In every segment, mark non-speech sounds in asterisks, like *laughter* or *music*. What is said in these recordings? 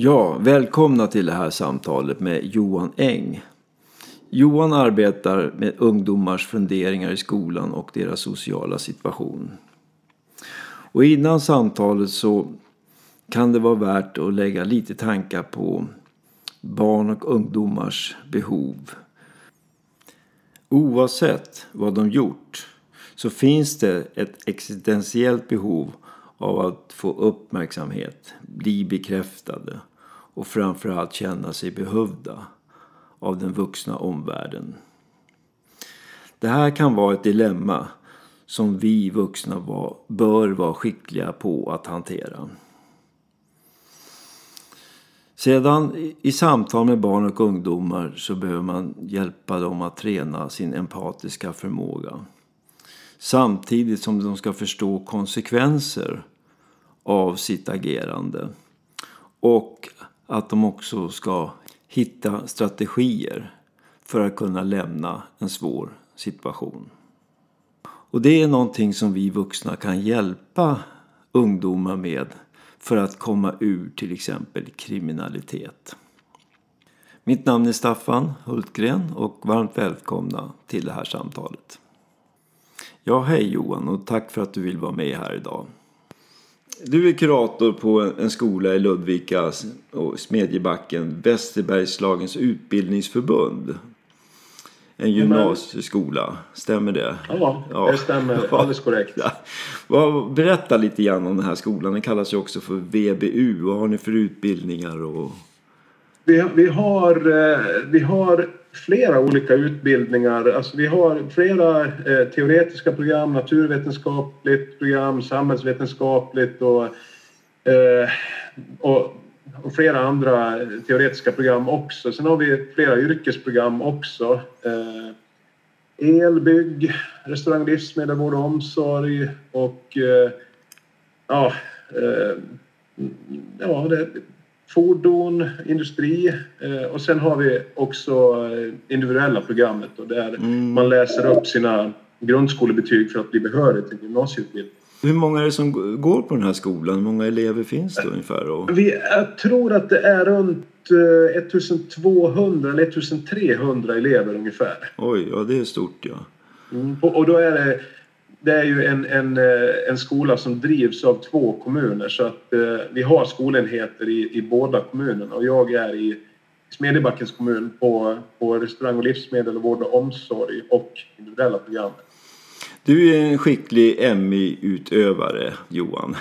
Ja, välkomna till det här samtalet med Johan Eng. Johan arbetar med ungdomars funderingar i skolan och deras sociala situation. Och innan samtalet så kan det vara värt att lägga lite tankar på barn och ungdomars behov. Oavsett vad de gjort så finns det ett existentiellt behov av att få uppmärksamhet, bli bekräftade och framförallt känna sig behövda av den vuxna omvärlden. Det här kan vara ett dilemma som vi vuxna var, bör vara skickliga på att hantera. Sedan i samtal med barn och ungdomar så behöver man hjälpa dem att träna sin empatiska förmåga. Samtidigt som de ska förstå konsekvenser av sitt agerande. Och att de också ska hitta strategier för att kunna lämna en svår situation. Och det är någonting som vi vuxna kan hjälpa ungdomar med för att komma ur till exempel kriminalitet. Mitt namn är Staffan Hultgren och varmt välkomna till det här samtalet. Ja, hej Johan och tack för att du vill vara med här idag. Du är kurator på en skola i Ludvika och Smedjebacken, Västerbergslagens utbildningsförbund. En gymnasieskola, stämmer det? Ja, ja. det stämmer *laughs* alldeles korrekt. Ja. Berätta lite grann om den här skolan. Den kallas ju också för VBU. Vad har ni för utbildningar? Och... Vi, vi, har, eh, vi har flera olika utbildningar. Alltså vi har flera eh, teoretiska program, naturvetenskapligt program, samhällsvetenskapligt och, eh, och, och, flera andra teoretiska program också. Sen har vi flera yrkesprogram också. Eh, elbygg, restaurang, livsmedel, vård och omsorg och eh, ja, eh, ja det, fordon, industri eh, och sen har vi också eh, individuella programmet och där mm. man läser upp sina grundskolebetyg för att bli behörig till gymnasieutbildning. Hur många är det som går på den här skolan? Hur många elever finns det ungefär? Och... Vi, jag tror att det är runt 1200 eh, eller 1300 elever ungefär. Oj, ja det är stort ja. Mm, och då är det det är ju en, en, eh, en skola som drivs av två kommuner så att eh, vi har skolenheter i, i båda kommunerna och jag är i Smedjebackens kommun på, på restaurang och livsmedel och vård och omsorg och individuella programmet. Du är en skicklig MI-utövare Johan.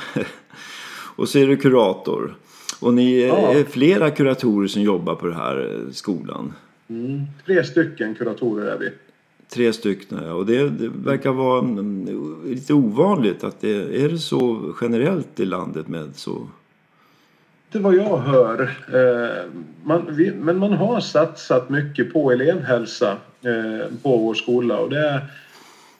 *laughs* och så är du kurator. Och ni ja. är flera kuratorer som jobbar på den här eh, skolan. Mm, tre stycken kuratorer är vi. Tre stycken, ja. Och det, det, verkar vara lite ovanligt. att det, Är det så generellt i landet med så? Det vad jag hör. Eh, man, men man har satsat mycket på elevhälsa eh, på vår skola. Och det är,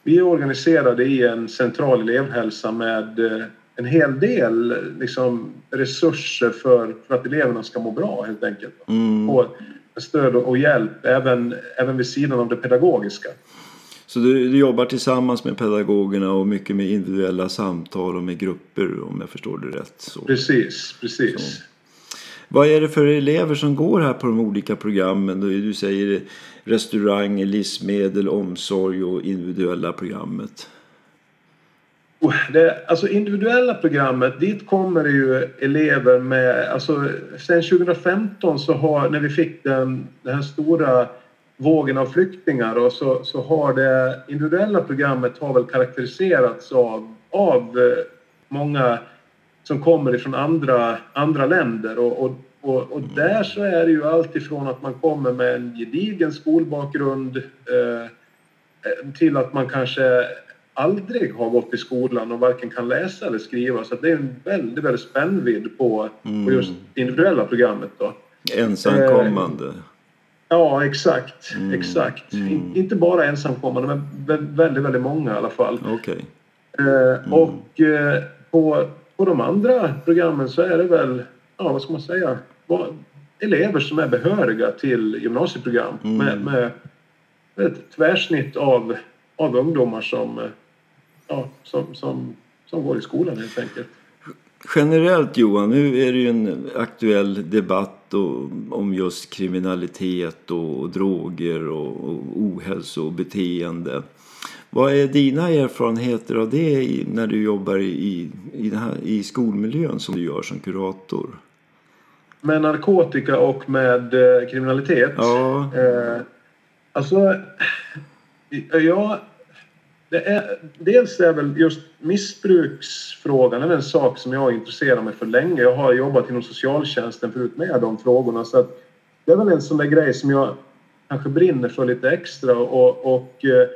vi är organiserade i en central elevhälsa med eh, en hel del liksom, resurser för, för att eleverna ska må bra helt enkelt. Mm. Stöd och hjälp även, även vid sidan av det pedagogiska. Så du, du, jobbar tillsammans med pedagogerna och mycket med individuella samtal och med grupper om jag förstår det rätt? Så. Precis, precis. Så. Vad är det för elever som går här på de olika programmen? Du säger restaurang, livsmedel, omsorg och individuella programmet. Det, alltså individuella programmet, dit kommer det ju elever med... Alltså, sen 2015 så har, när vi fick den, den här stora vågen av flyktingar och så, så har det individuella programmet har väl karaktäriserats av, av eh, många som kommer ifrån andra, andra länder och, och, och, och där så är det ju allt ifrån att man kommer med en gedigen skolbakgrund eh, till att man kanske aldrig har gått i skolan och varken kan läsa eller skriva. Så det är en väldigt, väldigt spännvidd på, mm. på just individuella programmet. Då. Ensamkommande. Eh, ja, exakt. Mm. exakt. Mm. In, inte bara ensamkommande, men väldigt, väldigt många i alla fall. Okay. Eh, och eh, på, på de andra programmen så är det väl, ja vad ska man säga, elever som är behöriga till gymnasieprogram med, mm. med ett tvärsnitt av, av ungdomar som ja, som, som, som går i skolan helt enkelt. Generellt Johan, nu är det ju en aktuell debatt om just kriminalitet och, droger och, och ohälsobeteende. Vad är dina erfarenheter av det när du jobbar i, i, här, i skolmiljön som du gör som kurator? Med narkotika och med eh, kriminalitet? Ja. Eh, alltså, ja, det är, dels är väl just missbruksfrågan är en sak som jag har intresserat mig för länge. Jag har jobbat inom socialtjänsten förut med de frågorna. Så att det är väl en sån där grej som jag kanske brinner för lite extra. Och, och eh,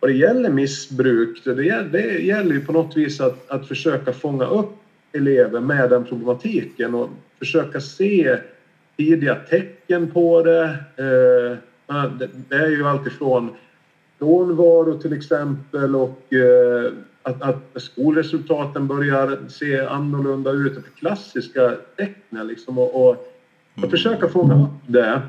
vad det gäller missbruk, det, det gäller ju på något vis att, att försöka fånga upp elever med den problematiken och försöka se tidiga tecken på det. Eh, det är ju alltifrån frånvaro till exempel och eh, att, att skolresultaten börjar se annorlunda ut. Det klassiska tecknen liksom och, och att försöka fånga upp det.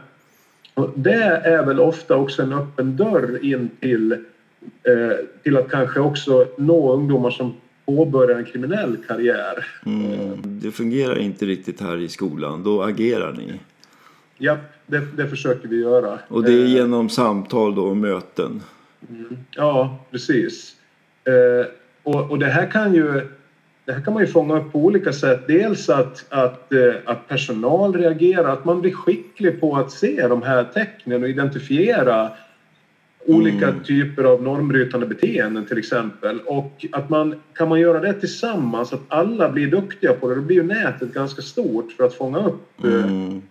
Och det är väl ofta också en öppen dörr in till, eh, till att kanske också nå ungdomar som påbörjar en kriminell karriär. Mm. Det fungerar inte riktigt här i skolan, då agerar ni? Ja, det, det försöker vi göra. Och det är eh, genom samtal då och möten? Mm. Ja, precis. Eh, och, och det här kan ju det här kan man ju fånga upp på olika sätt. Dels att, att, eh, att personal reagerar, att man blir skicklig på att se de här tecknen och identifiera olika mm. typer av normbrytande beteenden till exempel. Och att man, kan man göra det tillsammans, att alla blir duktiga på det, då blir ju nätet ganska stort för att fånga upp, eh, mm.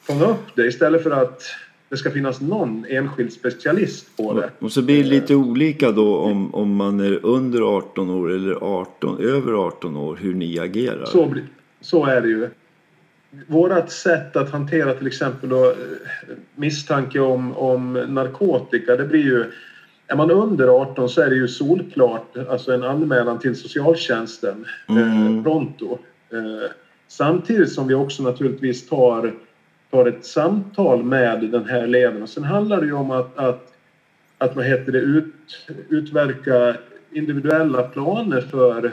fånga upp det istället för att det ska finnas någon enskild specialist på det. Och så blir det lite olika då om, om man är under 18 år eller 18, över 18 år hur ni agerar. Så, så är det ju. Vårat sätt att hantera till exempel då, eh, misstanke om, om narkotika det blir ju är man under 18 så är det ju solklart alltså en anmälan till socialtjänsten mm. eh, pronto. Eh, samtidigt som vi också naturligtvis tar tar ett samtal med den här eleven. Och sen handlar det ju om att, att, att vad heter det, ut, utverka individuella planer för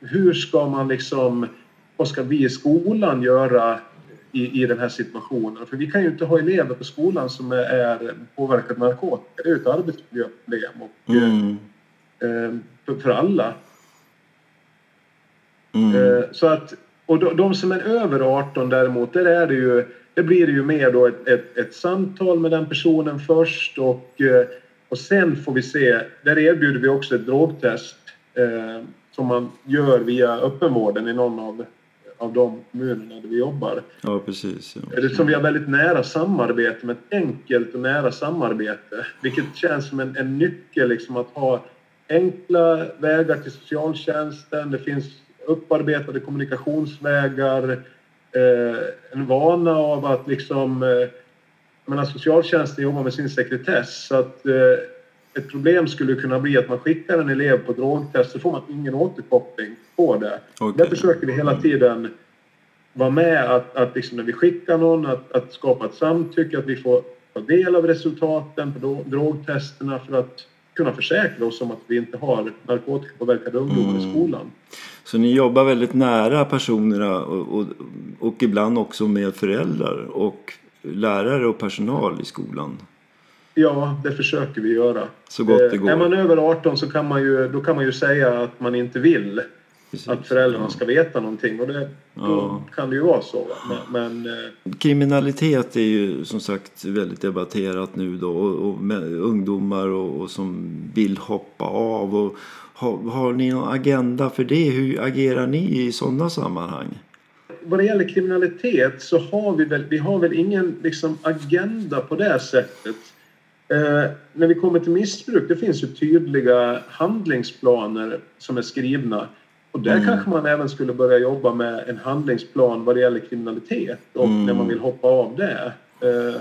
hur ska man liksom, vad ska vi i skolan göra i, i den här situationen? För vi kan ju inte ha elever på skolan som är, är påverkade av narkotika. Det är ju ett arbetsmiljöproblem och, mm. eh, för, för, alla. Mm. Eh, så att, och de, de, som är över 18 däremot, där är det ju det blir ju mer då ett, ett, ett samtal med den personen först och, eh, och sen får vi se. Där erbjuder vi också ett drogtest eh, som man gör via öppenvården i någon av, av de kommunerna där vi jobbar. Ja, precis. Ja. Det som vi har väldigt nära samarbete med, ett enkelt och nära samarbete. Vilket känns som en, en nyckel liksom att ha enkla vägar till socialtjänsten. Det finns upparbetade kommunikationsvägar eh, en vana av att liksom... Eh, menar, socialtjänsten jobbar med sin sekretess så att eh, ett problem skulle kunna bli att man skickar en elev på drogtest så får man ingen återkoppling på det. Okay. Där försöker vi hela tiden vara med att, att liksom när vi skickar någon att, att skapa ett samtycke, att vi får ta del av resultaten på drogtesterna för att kunna försäkra oss om att vi inte har narkotikapåverkade ungdomar mm. i skolan. Så ni jobbar väldigt nära personerna och, och, och, ibland också med föräldrar och lärare och personal i skolan? Ja, det försöker vi göra. Så gott det går. Eh, är man över 18 så kan man ju, då kan man ju säga att man inte vill Precis. att föräldrarna ja. ska veta någonting och det, då kan det ju vara så. Men, men, eh, Kriminalitet är ju som sagt väldigt debatterat nu då och, och ungdomar och, och, som vill hoppa av. Och, har, har ni någon agenda för det? Hur agerar ni i sådana sammanhang? Vad det gäller kriminalitet så har vi väl, vi har väl ingen liksom, agenda på det sättet. Eh, när vi kommer till missbruk, det finns ju tydliga handlingsplaner som är skrivna. Och där mm. kanske man även skulle börja jobba med en handlingsplan vad det gäller kriminalitet och mm. när man vill hoppa av det. Eh,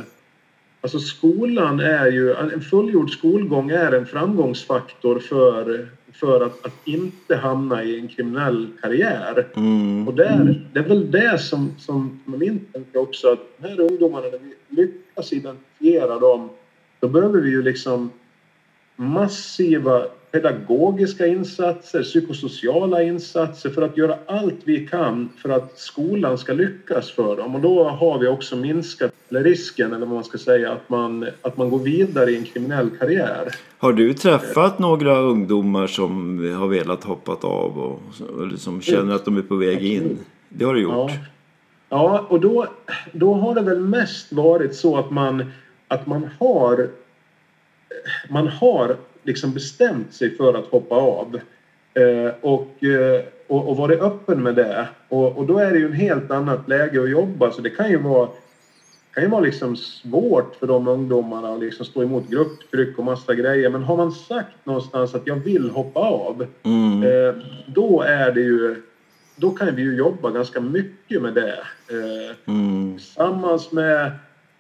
alltså skolan är ju, en fullgjord skolgång är en framgångsfaktor för, för att, att inte hamna i en kriminell karriär. Mm. Och där, det är väl det som, som min tanke också att de här ungdomarna, när vi lyckas identifiera dem, då behöver vi ju liksom massiva pedagogiska insatser, psykosociala insatser för att göra allt vi kan för att skolan ska lyckas för dem. Och då har vi också minskat risken, eller vad man ska säga, att man, att man går vidare i en kriminell karriär. Har du träffat några ungdomar som har velat hoppat av och eller som känner att de är på väg in? Det har du gjort? Ja, ja och då, då har det väl mest varit så att man, att man har man har liksom bestämt sig för att hoppa av. Eh, och, eh, och, och varit öppen med det. Och, och då är det ju en helt annat läge att jobba så det kan ju vara kan ju vara liksom svårt för de ungdomarna att liksom stå emot grupptryck och massa grejer. Men har man sagt någonstans att jag vill hoppa av, mm. eh, då är det ju då kan vi ju jobba ganska mycket med det. Eh, mm. Tillsammans med,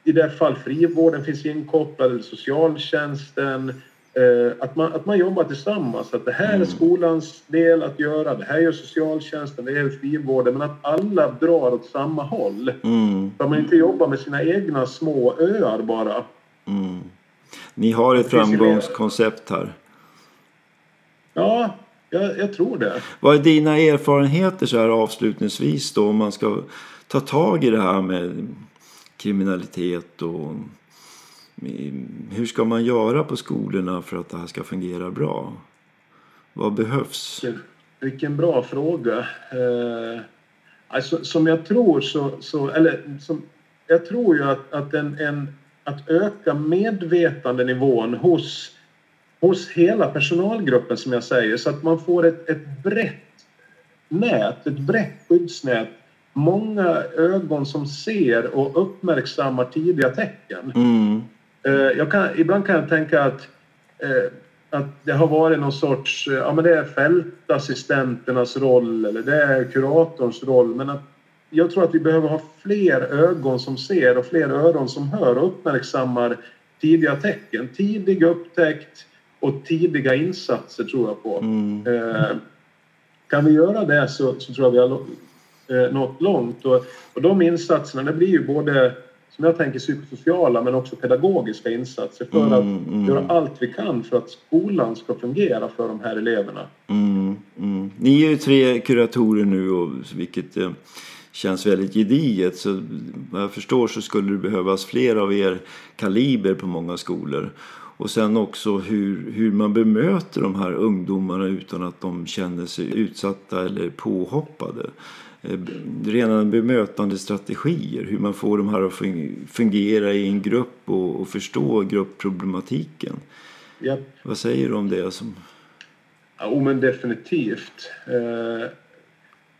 i det fall frivården finns inkopplad, eller socialtjänsten, att, man, att man jobbar tillsammans. Att det här är mm. skolans del att göra, det här gör socialtjänsten, det är frivården. Men att alla drar åt samma håll. Mm. Så att man inte jobbar med sina egna små öar bara. Mm. Ni har ett framgångskoncept här. Ja, jag, jag, tror det. Vad är dina erfarenheter så här avslutningsvis då om man ska ta tag i det här med kriminalitet och hur ska man göra på skolorna för att det här ska fungera bra? Vad behövs? Vilken bra fråga. Eh, alltså, som jag tror så, så eller som, jag tror ju att, att, en, en, att öka medvetandenivån hos, hos hela personalgruppen som jag säger så att man får ett, ett brett nät, ett brett skyddsnät många ögon som ser och uppmärksammar tidiga tecken. Mm. Eh, jag kan, ibland kan jag tänka att, eh, att det har varit någon sorts, eh, ja men det är fältassistenternas roll eller det är kuratorns roll. Men att jag tror att vi behöver ha fler ögon som ser och fler öron som hör och uppmärksammar tidiga tecken. Tidig upptäckt och tidiga insatser tror jag på. Mm. kan vi göra det så, så tror jag vi har nått långt. Och, och de insatserna, det blir ju både som jag tänker psykosociala men också pedagogiska insatser för mm, att mm. göra allt vi kan för att skolan ska fungera för de här eleverna. Mm, mm. Ni är ju tre kuratorer nu och, vilket eh, känns väldigt gediget. Så vad jag förstår så skulle det behövas fler av er kaliber på många skolor. Och sen också hur, hur man bemöter de här ungdomarna utan att de känner sig utsatta eller påhoppade. Eh, rena bemötande strategier. Hur man får de här att fungera i en grupp och, och förstå gruppproblematiken. Yep. Vad säger du om det? Som... Jo, men definitivt. Eh,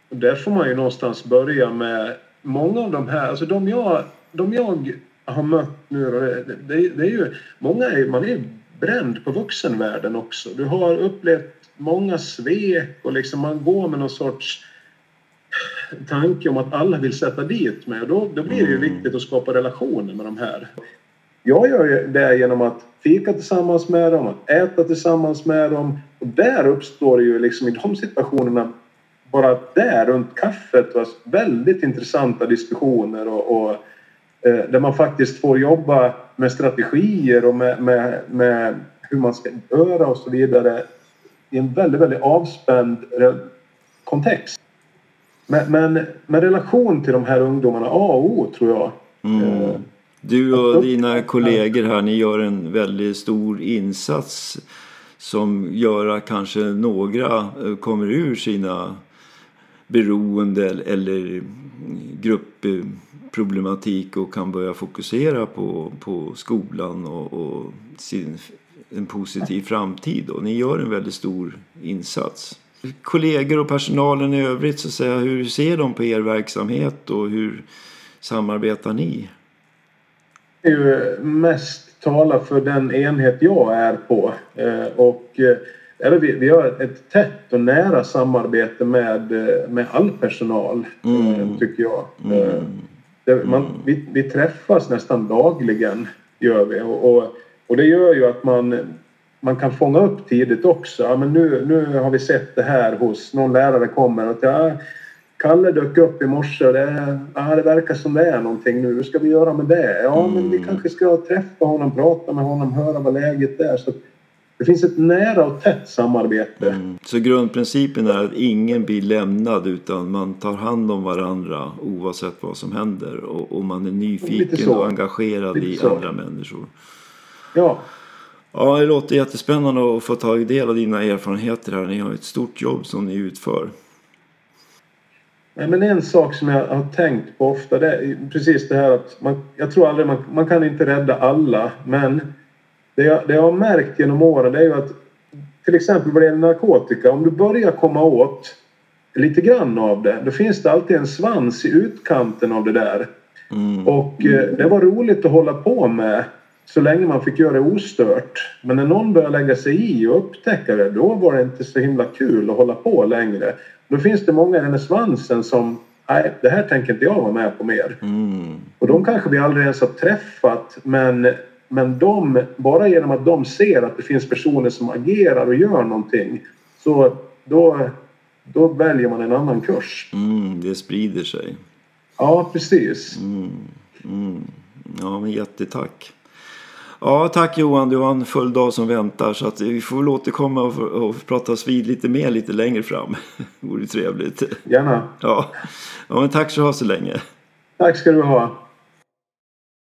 där får man ju någonstans börja med många av de här, alltså de jag, de jag har mött nu, det, det, det är ju, många är, man är bränd på vuxenvärlden också. Du har upplevt många svek och liksom man går med någon sorts tanke om att alla vill sätta dit mig och då, då blir det ju mm. viktigt att skapa relationer med de här. Jag gör ju det genom att fika tillsammans med dem, att äta tillsammans med dem och där uppstår det ju liksom i de situationerna bara där runt kaffet var väldigt intressanta diskussioner och, och eh, där man faktiskt får jobba med strategier och med, med, med hur man ska göra och så vidare i en väldigt, väldigt avspänd kontext. Men, men med relation till de här ungdomarna, A och O tror jag. Mm. Eh, du och dina kollegor här, ni gör en väldigt stor insats som gör att kanske några eh, kommer ur sina beroende eller gruppproblematik och kan börja fokusera på, på skolan och, och sin, en positiv framtid. Och ni gör en väldigt stor insats kollegor och personalen i övrigt, så att säga, hur ser de på er verksamhet och hur samarbetar ni? Det är ju mest tala för den enhet jag är på. Eh, och eh, vi, har ett tätt och nära samarbete med, eh, med all personal, mm. tycker jag. Mm. Man, vi, vi, träffas nästan dagligen, gör vi. Och, och, och det gör ju att man man kan fånga upp tidigt också. Ja, men nu, nu har vi sett det här hos någon lärare kommer att ja, Kalle dök upp i morse och det, ja, det verkar som det är någonting nu. Hur ska vi göra med det? Ja, mm. men vi kanske ska träffa honom, prata med honom, höra vad läget är. Så det finns ett nära och tätt samarbete. Mm. Så grundprincipen är att ingen blir lämnad utan man tar hand om varandra oavsett vad som händer. Och, och man är nyfiken och engagerad i andra människor. Ja. Ja, det låter jättespännande att få ta del av dina erfarenheter här. Ni har ett stort jobb som ni utför. Nej, men en sak som jag har tänkt på ofta det är precis det här att man, jag tror aldrig man, man kan inte rädda alla men det jag, det jag har märkt genom åren det är ju att till exempel vad det gäller narkotika om du börjar komma åt lite grann av det då finns det alltid en svans i utkanten av det där. Mm. Och eh, det var roligt att hålla på med så länge man fick göra det ostört. Men när någon började lägga sig i och upptäcka det då var det inte så himla kul att hålla på längre. Då finns det många i den här svansen som nej, det här tänker inte jag vara med på mer. Mm. Och de kanske vi aldrig ens har träffat men, men de, bara genom att de ser att det finns personer som agerar och gör någonting så då, då väljer man en annan kurs. Mm, det sprider sig. Ja, precis. Mm, mm. ja, men jättetack. Ja, tack Johan. Du har en full dag som väntar så att vi får väl återkomma och, och pratas vid lite mer lite längre fram. *laughs* det vore trevligt. Gärna. Ja. ja, men tack så ha så länge. Tack ska du ha.